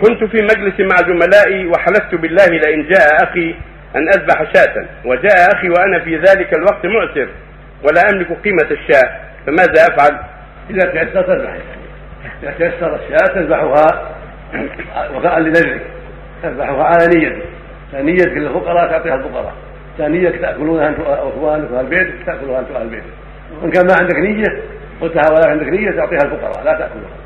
كنت في مجلس مع زملائي وحلفت بالله لئن جاء أخي أن أذبح شاة. وجاء أخي وأنا في ذلك الوقت معسر. ولا أملك قيمة الشاة. فماذا أفعل؟ إذا تيسر تذبح. إذا تيسر الشاة تذبحها وفاء لنذرك تذبحها على نيتك. نيتك للفقراء تعطيها الفقراء. نيتك تأكلونها انت وأخوانك وأهل بيتك تاكلها انت واهل بيتك. وإن كان ما عندك نية قلتها ولا عندك نية تعطيها الفقراء. لا تاكلها